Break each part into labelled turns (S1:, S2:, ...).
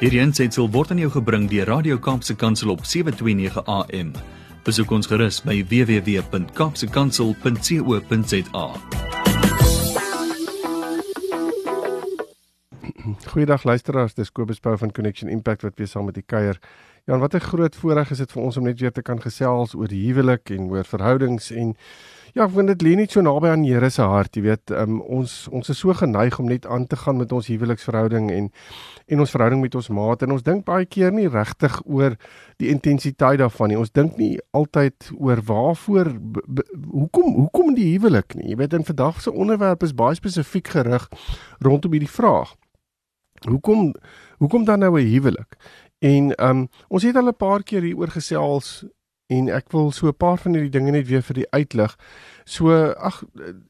S1: Hierdie aanseit word aan jou gebring deur Radio Kaapse Kansel op 7:29 AM. Besoek ons gerus by www.kapsekansel.co.za.
S2: Goeiedag luisteraars, dis Kobus Pau van Connection Impact wat weer saam met die kuier. Ja, wat 'n groot voorreg is dit vir ons om net weer te kan gesels oor huwelik en oor verhoudings en Ja, ek vind dit lê net so naby aan Here se hart, jy weet, um, ons ons is so geneig om net aan te gaan met ons huweliksverhouding en en ons verhouding met ons maat en ons dink baie keer nie regtig oor die intensiteit daarvan nie. Ons dink nie altyd oor waarvoor hoekom hoekom die huwelik nie. Jy weet, in vandag se onderwerp is baie spesifiek gerig rondom hierdie vraag. Hoekom hoekom dan nou 'n huwelik? En um ons het al 'n paar keer hieroor gesels en ek wil so 'n paar van hierdie dinge net weer vir die uitlig. So ag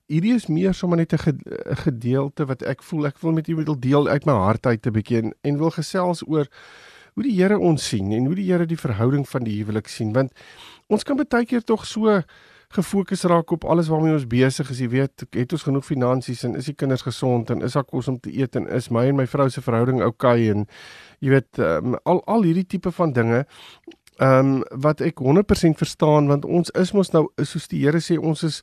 S2: hierdie is meer sommer net 'n gedeelte wat ek voel ek wil met julle wil deel uit my hart uit 'n bietjie en, en wil gesels oor hoe die Here ons sien en hoe die Here die verhouding van die huwelik sien want ons kan baie keer tog so gefokus raak op alles waarmee ons besig is, jy weet, het ons genoeg finansies en is die kinders gesond en is daar kos om te eet en is my en my vrou se verhouding oukei okay en jy weet um, al al hierdie tipe van dinge Ehm um, wat ek 100% verstaan want ons is mos nou soos die Here sê ons is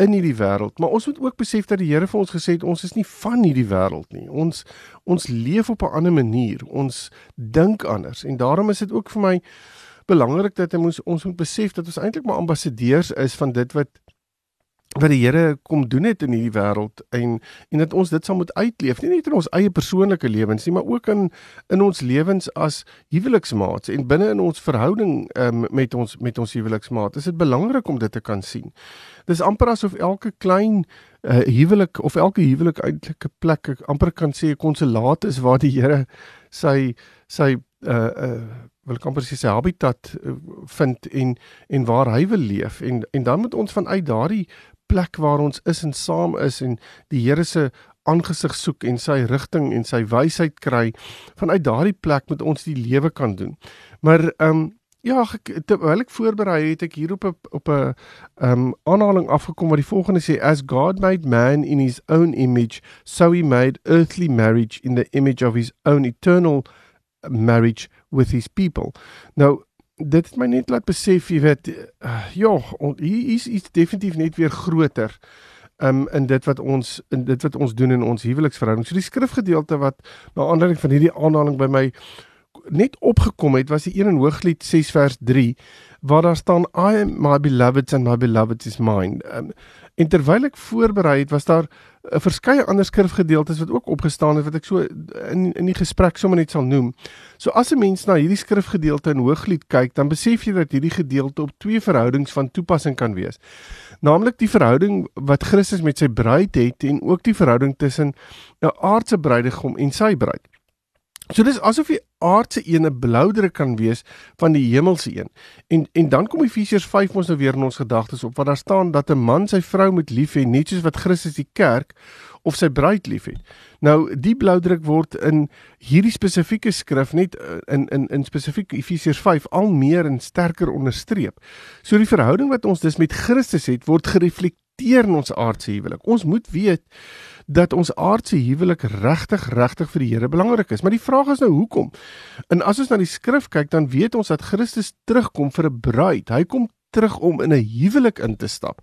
S2: in hierdie wêreld, maar ons moet ook besef dat die Here vir ons gesê het ons is nie van hierdie wêreld nie. Ons ons leef op 'n ander manier. Ons dink anders en daarom is dit ook vir my belangrik dat ons ons moet besef dat ons eintlik maar ambassadeurs is van dit wat wat die Here kom doen het in hierdie wêreld en en dat ons dit sal moet uitleef nie net in ons eie persoonlike lewens nie maar ook in in ons lewens as huweliksmaats en binne in ons verhouding um, met ons met ons huweliksmaat is dit belangrik om dit te kan sien. Dis amper asof elke klein uh, huwelik of elke huwelik eintlik 'n plek ek amper kan sê 'n konsulaat is waar die Here sy sy uh uh wil amper sê sy habitat vind en en waar hy wil leef en en dan moet ons vanuit daardie plek waar ons is en saam is en die Here se aangesig soek en sy rigting en sy wysheid kry vanuit daardie plek moet ons die lewe kan doen. Maar ehm um, ja, ek terwyl ek voorberei het ek hier op 'n op 'n ehm um, aanhaling afgekom wat die volgende sê as God made man in his own image so he made earthly marriage in the image of his own eternal marriage with his people. Nou dit het my net laat besef jy weet uh, ja hier is iets definitief net weer groter um, in dit wat ons in dit wat ons doen in ons huweliksverhouding. So die skrifgedeelte wat na aanleiding van hierdie aanhaling by my net opgekom het was die een in Hooglied 6 vers 3 waar daar staan I am my beloved and my beloved is mine. Um, en terwyl ek voorberei het was daar 'n verskeie ander skrifgedeeltes wat ook opgestaan het wat ek so in in die gesprek sommer net sal noem. So as 'n mens na hierdie skrifgedeelte in Hooglied kyk, dan besef jy dat hierdie gedeelte op twee verhoudings van toepassing kan wees. Naamlik die verhouding wat Christus met sy bruid het en ook die verhouding tussen 'n aardse bruidegom en sy bruid. So dis asof die aardse een 'n bloudere kan wees van die hemelse een. En en dan kom Efesiërs 5 ons nou weer in ons gedagtes op wat daar staan dat 'n man sy vrou moet lief hê net soos wat Christus die kerk of sy bruid liefhet. Nou die bloudruk word in hierdie spesifieke skrif net eh, in in in spesifiek Efesiërs 5 al meer en sterker onderstreep. So die verhouding wat ons dus met Christus het word gereflekteer in ons aardse huwelik. Ons moet weet dat ons aardse huwelik regtig regtig vir die Here belangrik is. Maar die vraag is nou hoekom? En as ons na die skrif kyk, dan weet ons dat Christus terugkom vir 'n bruid. Hy kom terug om in 'n huwelik in te stap.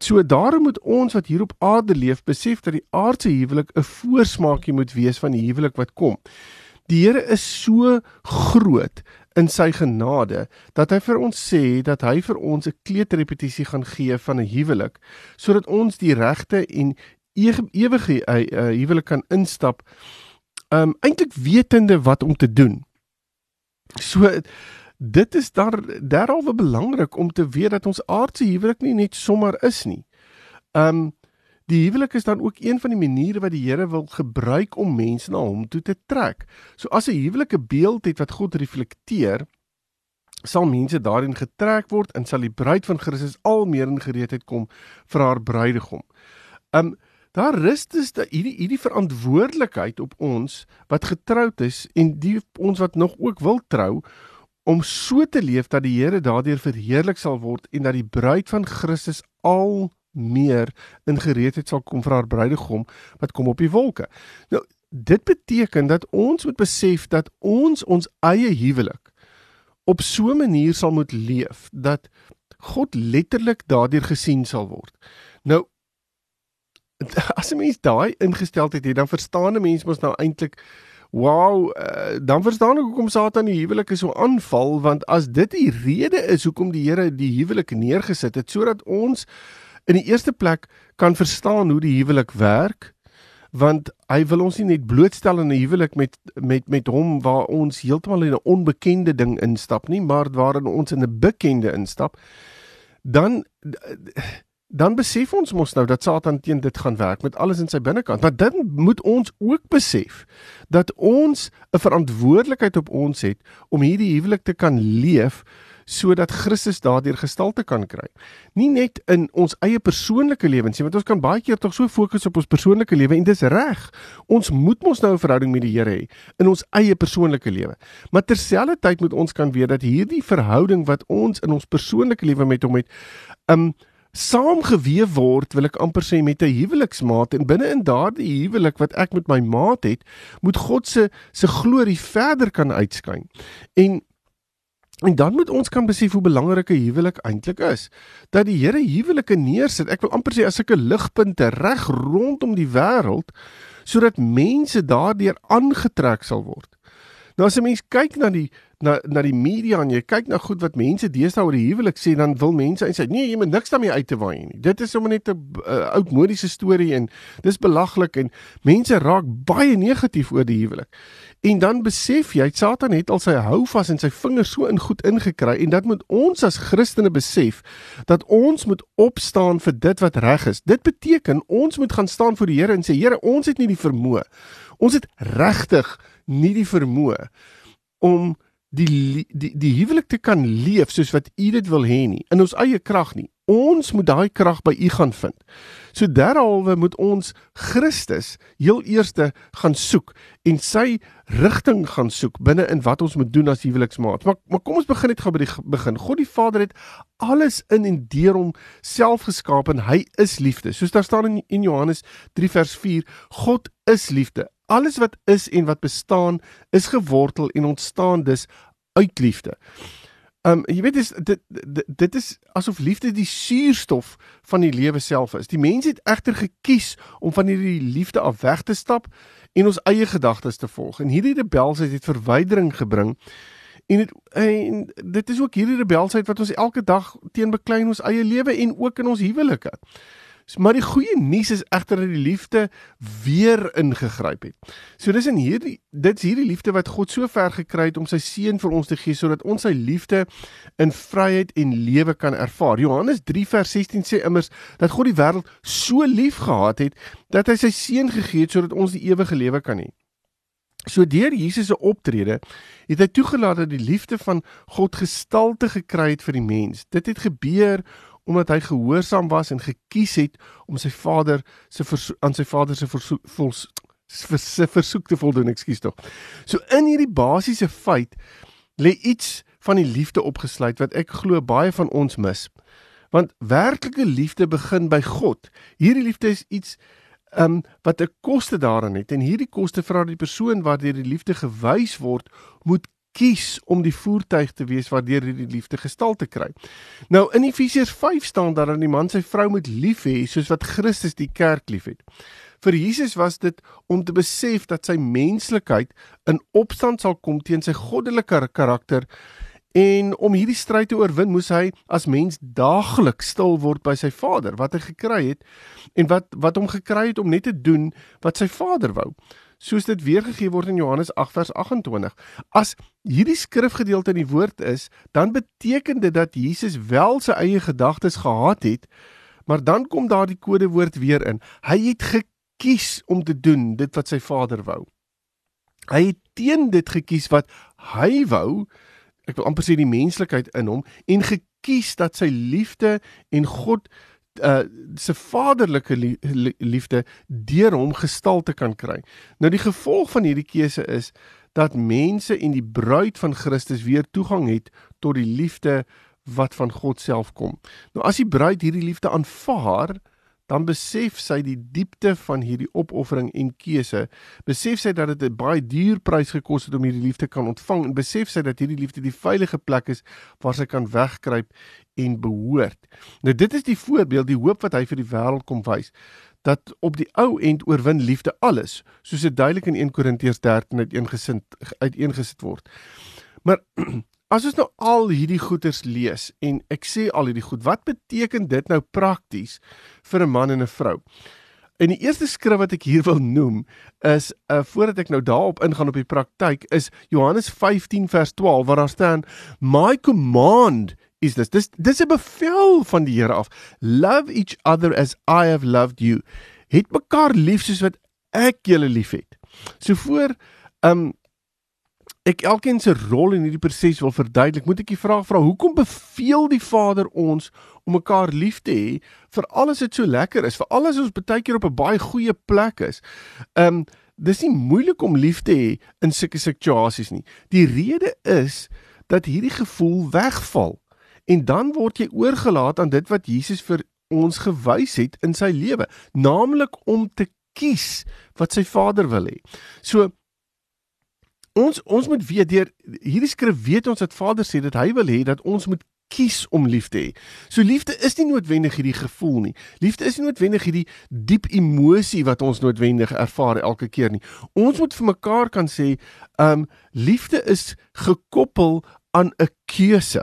S2: So daarom moet ons wat hier op aarde leef, besef dat die aardse huwelik 'n voorsmaakie moet wees van die huwelik wat kom. Die Here is so groot in sy genade dat hy vir ons sê dat hy vir ons 'n kleedrepetisie gaan gee van 'n huwelik sodat ons die regte en ewige uh, uh, huwelik kan instap um eintlik wetende wat om te doen. So dit is daar derhalwe belangrik om te weet dat ons aardse huwelik nie net sommer is nie. Um die huwelik is dan ook een van die maniere wat die Here wil gebruik om mense na hom toe te trek. So as 'n huwelik 'n beeld het wat God reflekteer, sal mense daarin getrek word en sal die bruid van Christus al meer in gereedheid kom vir haar bruidegom. Um Daar rus dus hierdie hierdie verantwoordelikheid op ons wat getroud is en die ons wat nog ook wil trou om so te leef dat die Here daardeur verheerlik sal word en dat die bruid van Christus al meer in gereedheid sal kom vir haar bruidegom wat kom op die wolke. Nou dit beteken dat ons moet besef dat ons ons eie huwelik op so 'n manier sal moet leef dat God letterlik daardeur gesien sal word. Nou as 'n mens daai ingesteldheid het, dan verstaan 'n mens mos nou eintlik wow, uh, dan verstaan ek hoekom Satan die huwelike so aanval want as dit die rede is hoekom die Here die huwelik neergesit het sodat ons in die eerste plek kan verstaan hoe die huwelik werk want hy wil ons nie net blootstel in 'n huwelik met met met hom waar ons heeltemal in 'n onbekende ding instap nie maar waarin ons in 'n bekende instap dan dan besef ons mos nou dat Satan teen dit gaan werk met alles in sy binnekant. Maar dan moet ons ook besef dat ons 'n verantwoordelikheid op ons het om hierdie huwelik te kan leef sodat Christus daardeur gestalte kan kry. Nie net in ons eie persoonlike lewens nie, want ons kan baie keer tog so fokus op ons persoonlike lewe en dis reg. Ons moet mos nou 'n verhouding met die Here hê in ons eie persoonlike lewe. Maar terselfdertyd moet ons kan weet dat hierdie verhouding wat ons in ons persoonlike lewe met hom het, um saamgeweef word, wil ek amper sê met 'n huweliksmaat en binne in daardie huwelik wat ek met my maat het, moet God se se glorie verder kan uitskyn. En en dan moet ons kan besef hoe belangrik 'n huwelik eintlik is. Dat die Here huwelike neersit. Ek wil amper sê as sulke ligpunte reg rondom die wêreld sodat mense daardeur aangetrek sal word. Nou as 'n mens kyk na die na na die media en jy kyk na goed wat mense deesdae oor die huwelik sê, dan wil mense en sê nee, jy moet niks daarmee uit te waai nie. Dit is sommer net 'n uh, oudmodiese storie en dis belaglik en mense raak baie negatief oor die huwelik. En dan besef jy, Satan het al sy hou vas en sy vingers so in goed ingekry en dat moet ons as Christene besef dat ons moet opstaan vir dit wat reg is. Dit beteken ons moet gaan staan voor die Here en sê Here, ons het nie die vermoë. Ons het regtig nie die vermoë om die die die huwelik te kan leef soos wat u dit wil hê nie in ons eie krag nie. Ons moet daai krag by u gaan vind. So derhalwe moet ons Christus heel eerste gaan soek en sy rigting gaan soek binne in wat ons moet doen as huweliksmaat. Maar maar kom ons begin net gou by die begin. God die Vader het alles in en deur hom self geskaap en hy is liefde. Soos daar staan in, in Johannes 3 vers 4, God is liefde. Alles wat is en wat bestaan is gewortel en ontstaan dus uit liefde. Um jy weet dis dit, dit dit is asof liefde die suurstof van die lewe self is. Die mens het egter gekies om van hierdie liefde af weg te stap en ons eie gedagtes te volg. En hierdie rebelsheid het verwydering gebring. En dit en dit is ook hierdie rebelsheid wat ons elke dag teen beklei in ons eie lewe en ook in ons huwelike. Maar die goeie nuus is egter dat die liefde weer ingegryp het. So dis in hierdie dit's hierdie liefde wat God so ver gekry het om sy seun vir ons te gee sodat ons sy liefde in vryheid en lewe kan ervaar. Johannes 3 vers 16 sê immers dat God die wêreld so lief gehad het dat hy sy seun gegee het sodat ons die ewige lewe kan hê. So deur Jesus se optrede het hy toegelaat dat die liefde van God gestalte gekry het vir die mens. Dit het gebeur omdat hy gehoorsaam was en gekies het om sy vader se aan sy vader se versoek se versoek te voldoen, ekskuus tog. So in hierdie basiese feit lê iets van die liefde opgesluit wat ek glo baie van ons mis. Want werklike liefde begin by God. Hierdie liefde is iets um wat 'n koste daarin het en hierdie koste vra die persoon waardeur die liefde gewys word moet kies om die voertuig te wees waardeur hy die liefde gestalte kry. Nou in Efesiërs 5 staan daar dat die man sy vrou moet lief hê soos wat Christus die kerk liefhet. Vir Jesus was dit om te besef dat sy menslikheid in opstand sal kom teen sy goddelike karakter en om hierdie stryd te oorwin moes hy as mens daagliks stil word by sy Vader wat hy gekry het en wat wat hom gekry het om net te doen wat sy Vader wou soos dit weergegee word in Johannes 8 vers 28. As hierdie skrifgedeelte in die woord is, dan beteken dit dat Jesus wel sy eie gedagtes gehad het, maar dan kom daardie kodewoord weer in. Hy het gekies om te doen dit wat sy Vader wou. Hy het teen dit gekies wat hy wou, ek wil amper sê die menslikheid in hom en gekies dat sy liefde en God uh se vaderlike liefde deur hom gestalte kan kry. Nou die gevolg van hierdie keuse is dat mense en die bruid van Christus weer toegang het tot die liefde wat van God self kom. Nou as die bruid hierdie liefde aanvaar, dan besef sy die diepte van hierdie opoffering en keuse. Besef sy dat dit 'n baie duur prys gekos het om hierdie liefde kan ontvang en besef sy dat hierdie liefde die veilige plek is waar sy kan wegkruip en behoort. Nou dit is die voorbeeld, die hoop wat hy vir die wêreld kom wys dat op die ou end oorwin liefde alles, soos dit duidelik in 1 Korintiërs 13 uiteengesit uiteengesit word. Maar as ons nou al hierdie goeters lees en ek sê al hierdie goed, wat beteken dit nou prakties vir 'n man en 'n vrou? En die eerste skrif wat ek hier wil noem is uh voordat ek nou daarop ingaan op die praktyk is Johannes 15 vers 12 waar daar staan my command is this. Dis dis 'n bevel van die Here af. Love each other as I have loved you. Het mekaar lief soos wat ek julle liefhet. So voor um ek elkeen se rol in hierdie proses wil verduidelik, moet ek die vraag vra, hoekom beveel die Vader ons om mekaar lief te hê vir alles wat so lekker is, vir alles ons baie keer op 'n baie goeie plek is. Um dis nie moeilik om lief te hê in sulke situasies nie. Die rede is dat hierdie gevoel wegval en dan word jy oorgelaat aan dit wat Jesus vir ons gewys het in sy lewe, naamlik om te kies wat sy Vader wil hê. So ons ons moet weet deur hierdie skrif weet ons dat Vader sê dat hy wil hê dat ons moet kies om lief te hê. So liefde is nie noodwendig hierdie gevoel nie. Liefde is nie noodwendig hierdie diep emosie wat ons noodwendig ervaar elke keer nie. Ons moet vir mekaar kan sê, um liefde is gekoppel aan 'n keuse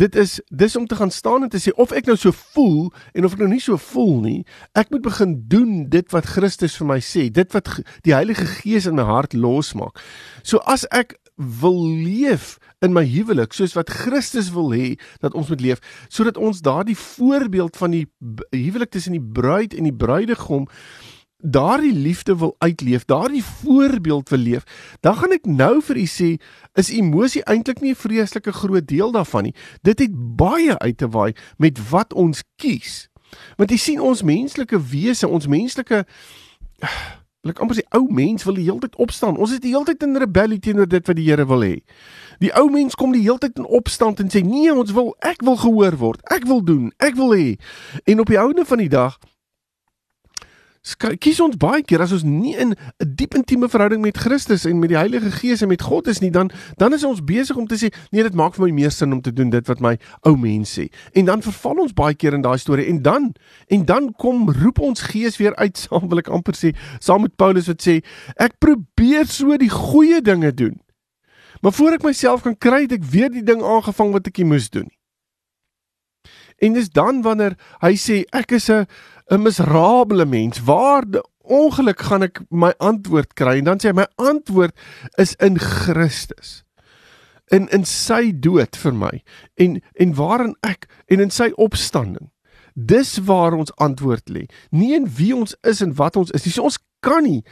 S2: dit is dis om te gaan staan en te sê of ek nou so voel en of ek nou nie so voel nie, ek moet begin doen dit wat Christus vir my sê, dit wat die Heilige Gees in my hart losmaak. So as ek wil leef in my huwelik soos wat Christus wil hê dat ons moet leef, sodat ons daardie voorbeeld van die huwelik tussen die bruid en die bruidegom daardie liefde wil uitleef, daardie voorbeeld wil leef, dan gaan ek nou vir u sê, is emosie eintlik nie 'n vreeslike groot deel daarvan nie. Dit het baie uit te waai met wat ons kies. Want jy sien ons menslike wese, ons menslike Ek amper sê ou mens wil die hele tyd opstaan. Ons is die hele tyd in rebellie teenoor dit wat die Here wil hê. Die ou mens kom die hele tyd in opstand en sê nee, ons wil ek wil gehoor word. Ek wil doen. Ek wil hê. En op die ouene van die dag kies ons baie keer as ons nie in 'n diep intieme verhouding met Christus en met die Heilige Gees en met God is nie, dan dan is ons besig om te sê, nee, dit maak vir my meer sin om te doen dit wat my ou mens sê. En dan verval ons baie keer in daai storie en dan en dan kom roep ons Gees weer uit saam wil ek amper sê, saam met Paulus wat sê, ek probeer so die goeie dinge doen. Maar voor ek myself kan kry, het ek weer die ding aangevang wat ek nie moes doen nie. En dis dan wanneer hy sê ek is 'n 'n miserabele mens. Waar ongeluk gaan ek my antwoord kry? En dan sê hy my antwoord is in Christus. In in sy dood vir my en en waarin ek en in sy opstanding. Dis waar ons antwoord lê. Nie in wie ons is en wat ons is nie. So ons kan nie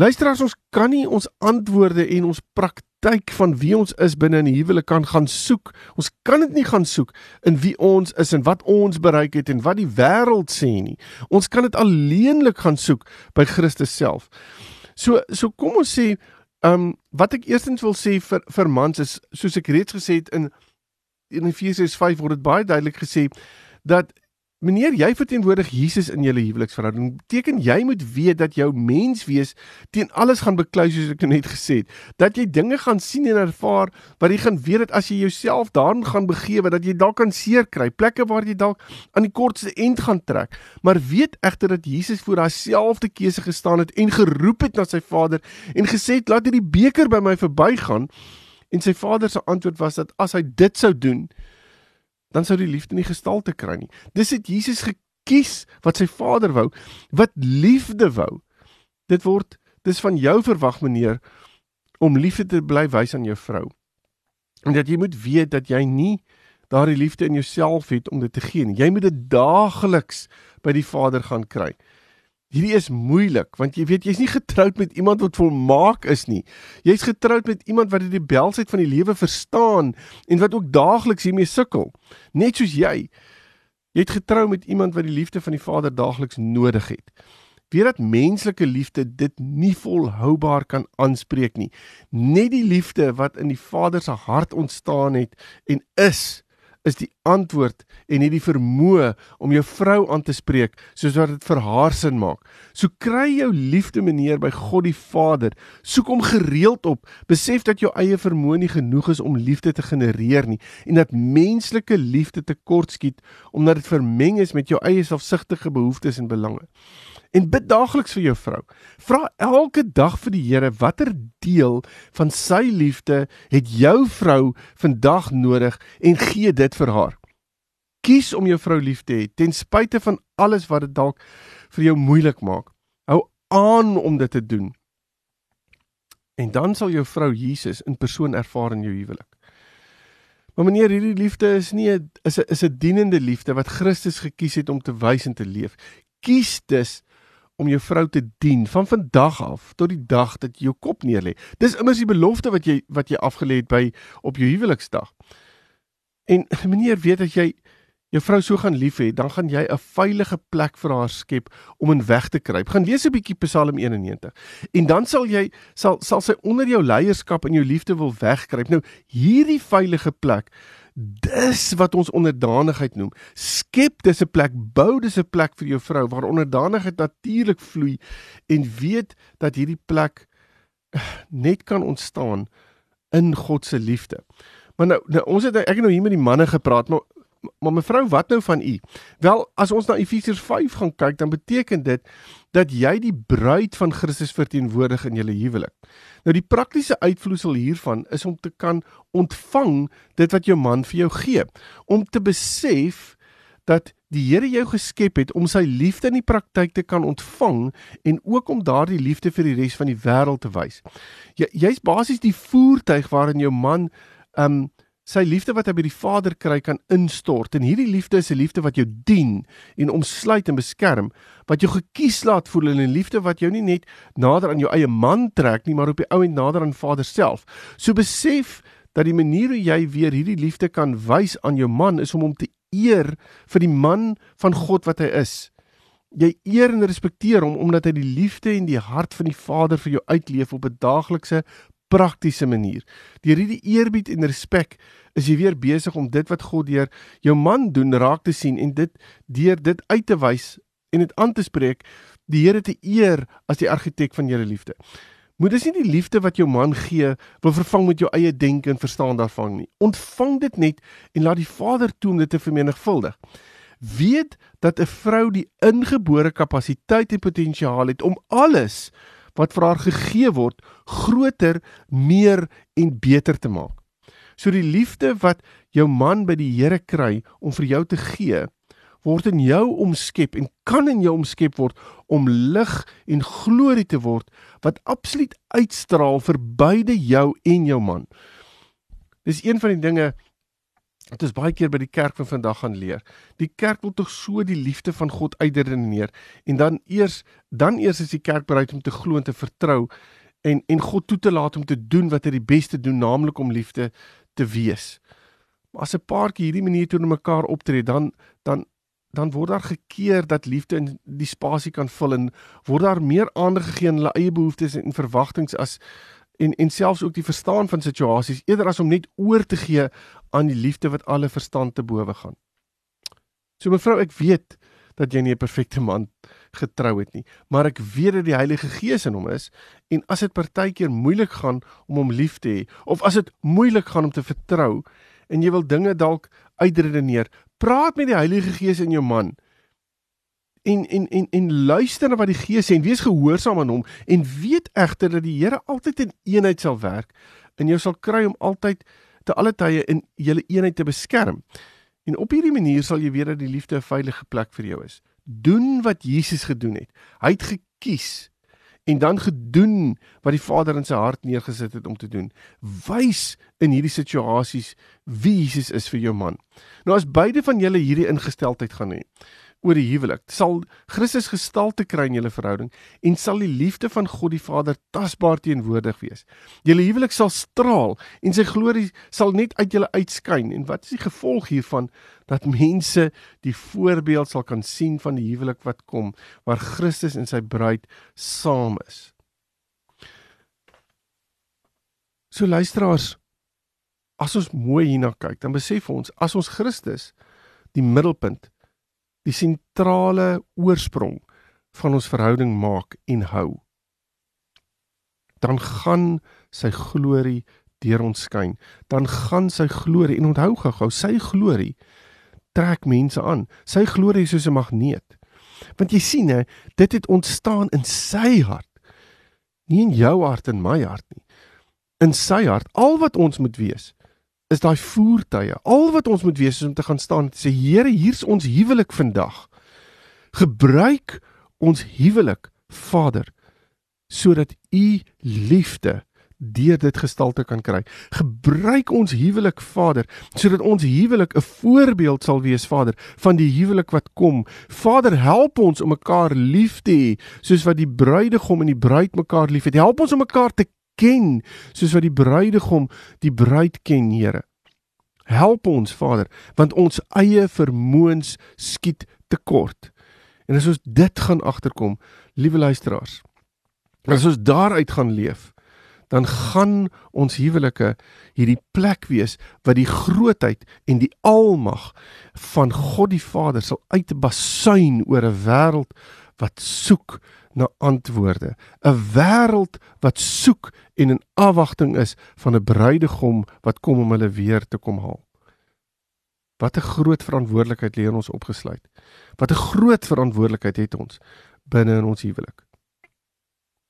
S2: Luisteraars, ons kan nie ons antwoorde en ons praktyk van wie ons is binne in die huwelik kan gaan soek. Ons kan dit nie gaan soek in wie ons is en wat ons bereik het en wat die wêreld sê nie. Ons kan dit alleenlik gaan soek by Christus self. So so kom ons sê, ehm um, wat ek eerstens wil sê vir vir mans is soos ek reeds gesê het in in Efesiërs 5 word dit baie duidelik gesê dat Meneer, jy verteenwoordig Jesus in julle huweliksverhouding. Beteken jy moet weet dat jou menswees teen alles gaan beklei soos ek net gesê het. Dat jy dinge gaan sien en ervaar wat jy gaan weet dat as jy jouself daarin gaan begewe dat jy dalk kan seer kry, plekke waar jy dalk aan die kortste end gaan trek. Maar weet egter dat Jesus voor daardie keuse gestaan het en geroep het na sy Vader en gesê het laat hierdie beker by my verbygaan. En sy Vader se antwoord was dat as hy dit sou doen, dan sou die liefde nie gestalte kry nie. Dis het Jesus gekies wat sy Vader wou, wat liefde wou. Dit word dis van jou verwag meneer om liefde te bly wys aan jou vrou. En dat jy moet weet dat jy nie daardie liefde in jouself het om dit te gee nie. Jy moet dit daagliks by die Vader gaan kry. Hierdie is moeilik want jy weet jy's nie getroud met iemand wat volmaak is nie. Jy's getroud met iemand wat die belsheid van die lewe verstaan en wat ook daagliks hiermee sukkel. Net soos jy. Jy het getrou met iemand wat die liefde van die Vader daagliks nodig het. Weet dat menslike liefde dit nie volhoubaar kan aanspreek nie. Net die liefde wat in die Vader se hart ontstaan het en is is die antwoord en nie die vermoë om jou vrou aan te spreek soos wat dit vir haar sin maak. So kry jou liefde meneer by God die Vader. Soek hom gereeld op. Besef dat jou eie vermoë nie genoeg is om liefde te genereer nie en dat menslike liefde tekortskiet omdat dit vermeng is met jou eie selfsugtige behoeftes en belange en bid daagliks vir jou vrou. Vra elke dag vir die Here watter deel van sy liefde het jou vrou vandag nodig en gee dit vir haar. Kies om jou vrou lief te hê ten spyte van alles wat dit dalk vir jou moeilik maak. Hou aan om dit te doen. En dan sal jou vrou Jesus in persoon ervaar in jou huwelik. Maar meneer, hierdie liefde is nie 'n is 'n is 'n dienende liefde wat Christus gekies het om te wys en te leef. Kies dus om jou vrou te dien van vandag af tot die dag dat jy jou kop neerlê. Dis immers die belofte wat jy wat jy afgelê het by op jou huweliksdag. En meneer weet dat jy jou vrou so gaan lief hê, dan gaan jy 'n veilige plek vir haar skep om in weg te kruip. Gaan lees 'n bietjie Psalm 91. En dan sal jy sal sal sy onder jou leierskap en jou liefde wil wegkruip. Nou hierdie veilige plek Dis wat ons onderdanigheid noem. Skep dis 'n plek, bou dis 'n plek vir jou vrou waar onderdanigheid natuurlik vloei en weet dat hierdie plek eh, net kan ontstaan in God se liefde. Maar nou, nou ons het ek het nou hier met die manne gepraat, maar maar mevrou, wat nou van u? Wel, as ons na Efesiërs 5 gaan kyk, dan beteken dit dat jy die bruid van Christus verteenwoordig in julle huwelik. Nou die praktiese uitvloeisel hiervan is om te kan ontvang dit wat jou man vir jou gee, om te besef dat die Here jou geskep het om sy liefde in die praktyk te kan ontvang en ook om daardie liefde vir die res van die wêreld te wys. Jy jy's basies die voertuig waarin jou man um sy liefde wat hy by die Vader kry kan instort. En hierdie liefde is 'n liefde wat jou dien en omsluit en beskerm. Wat jou gekies laat voel en 'n liefde wat jou nie net nader aan jou eie man trek nie maar op die ou en nader aan Vader self. So besef dat die manier hoe jy weer hierdie liefde kan wys aan jou man is om hom te eer vir die man van God wat hy is. Jy eer en respekteer hom omdat hy die liefde en die hart van die Vader vir jou uitleef op 'n daaglikse praktiese manier. Deur hierdie eerbied en respek is jy weer besig om dit wat God deur jou man doen raak te sien en dit deur dit uit te wys en dit aan te spreek, die Here te eer as die argitek van julle liefde. Moet dis nie die liefde wat jou man gee wil vervang met jou eie denke en verstaan daarvan nie. Ontvang dit net en laat die Vader toe om dit te vermenigvuldig. Weet dat 'n vrou die ingebore kapasiteit en potensiaal het om alles wat vir haar gegee word groter, meer en beter te maak. So die liefde wat jou man by die Here kry om vir jou te gee, word in jou omskep en kan in jou omskep word om lig en glorie te word wat absoluut uitstraal vir beide jou en jou man. Dis een van die dinge Dit is baie keer by die kerk van vandag gaan leer. Die kerk wil tog so die liefde van God uitredeneer en dan eers dan eers is die kerk bereid om te glo en te vertrou en en God toe te laat om te doen wat hy die beste doen, naamlik om liefde te wees. Maar as 'n paartjie hierdie manier teenoor mekaar optree, dan dan dan word daar gekeer dat liefde in die spasie kan vul en word daar meer aandag gegee aan hulle eie behoeftes en verwagtinge as en en selfs ook die verstaan van situasies eerder as om net oor te gee aan die liefde wat alle verstand te bowe gaan. So mevrou, ek weet dat jy nie 'n perfekte man getrou het nie, maar ek weet dat die Heilige Gees in hom is en as dit partykeer moeilik gaan om hom lief te hê of as dit moeilik gaan om te vertrou en jy wil dinge dalk uitredeneer, praat met die Heilige Gees in jou man en en en en luister na wat die Gees sê en wees gehoorsaam aan hom en weet egter dat die Here altyd in eenheid sal werk en jou sal kry om altyd te alle tye in julle eenheid te beskerm. En op hierdie manier sal jy weet dat die liefde 'n veilige plek vir jou is. Doen wat Jesus gedoen het. Hy het gekies en dan gedoen wat die Vader in sy hart neergesit het om te doen. Wys in hierdie situasies wie Jesus is vir jou man. Nou as beide van julle hierdie ingesteldheid gaan hê, oor die huwelik. Sal Christus gestalte kry in julle verhouding en sal die liefde van God die Vader tasbaar teenwoordig wees. Julle huwelik sal straal en sy glorie sal net uit julle uitskyn. En wat is die gevolg hiervan dat mense die voorbeeld sal kan sien van die huwelik wat kom waar Christus en sy bruid saam is. So luisteraars, as ons mooi hierna kyk, dan besef ons as ons Christus die middelpunt, die sentrale oorsprong van ons verhouding maak en hou, dan gaan sy glorie deur ons skyn. Dan gaan sy glorie en onthou gou, sy glorie trek mense aan. Sy glorie is soos 'n magneet. Want jy sien hè, dit het ontstaan in sy hart. Nie in jou hart en my hart nie. In sy hart. Al wat ons moet wees is daai voertuie. Al wat ons moet wees is om te gaan staan en sê Here, hier's ons huwelik vandag. Gebruik ons huwelik, Vader, sodat u liefde deur dit gestalte kan kry. Gebruik ons huwelik, Vader, sodat ons huwelik 'n voorbeeld sal wees, Vader, van die huwelik wat kom. Vader, help ons om mekaar lief te hê, soos wat die bruidegom en die bruid mekaar liefhet. Help ons om mekaar te ken, soos wat die bruidegom die bruid ken, Here. Help ons, Vader, want ons eie vermoëns skiet tekort. En as ons dit gaan agterkom, liewe luisteraars, as ons daaruit gaan leef, dan gaan ons huwelike hierdie plek wees wat die grootheid en die almag van God die Vader sal uitbasuin oor 'n wêreld wat soek na antwoorde, 'n wêreld wat soek en in afwagting is van 'n bruidegom wat kom om hulle weer te kom haal. Wat 'n groot verantwoordelikheid lê in ons opgesluit. Wat 'n groot verantwoordelikheid het ons binne in ons huwelik.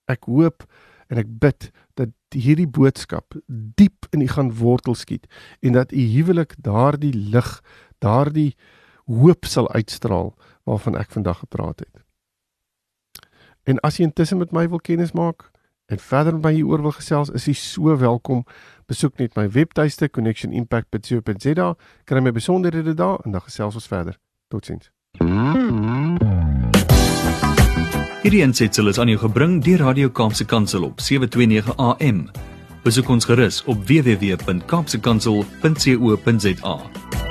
S2: Ek hoop en ek bid dat hierdie boodskap diep in u gaan wortel skiet en dat u huwelik daardie lig, daardie hoop sal uitstraal waarvan ek vandag gepraat het. En as jy intussen met my wil kennis maak en verder met my hieroor wil gesels, is jy so welkom. Besoek net my webtuiste connectionimpact.co.za, kry my besonderhede daar en dan gesels ons verder. Totsiens.
S1: Hierdie ensitsel is aan jou gebring deur Radio Kaapse Kansel op 729 AM. Besoek ons gerus op www.kaapsekansel.co.za.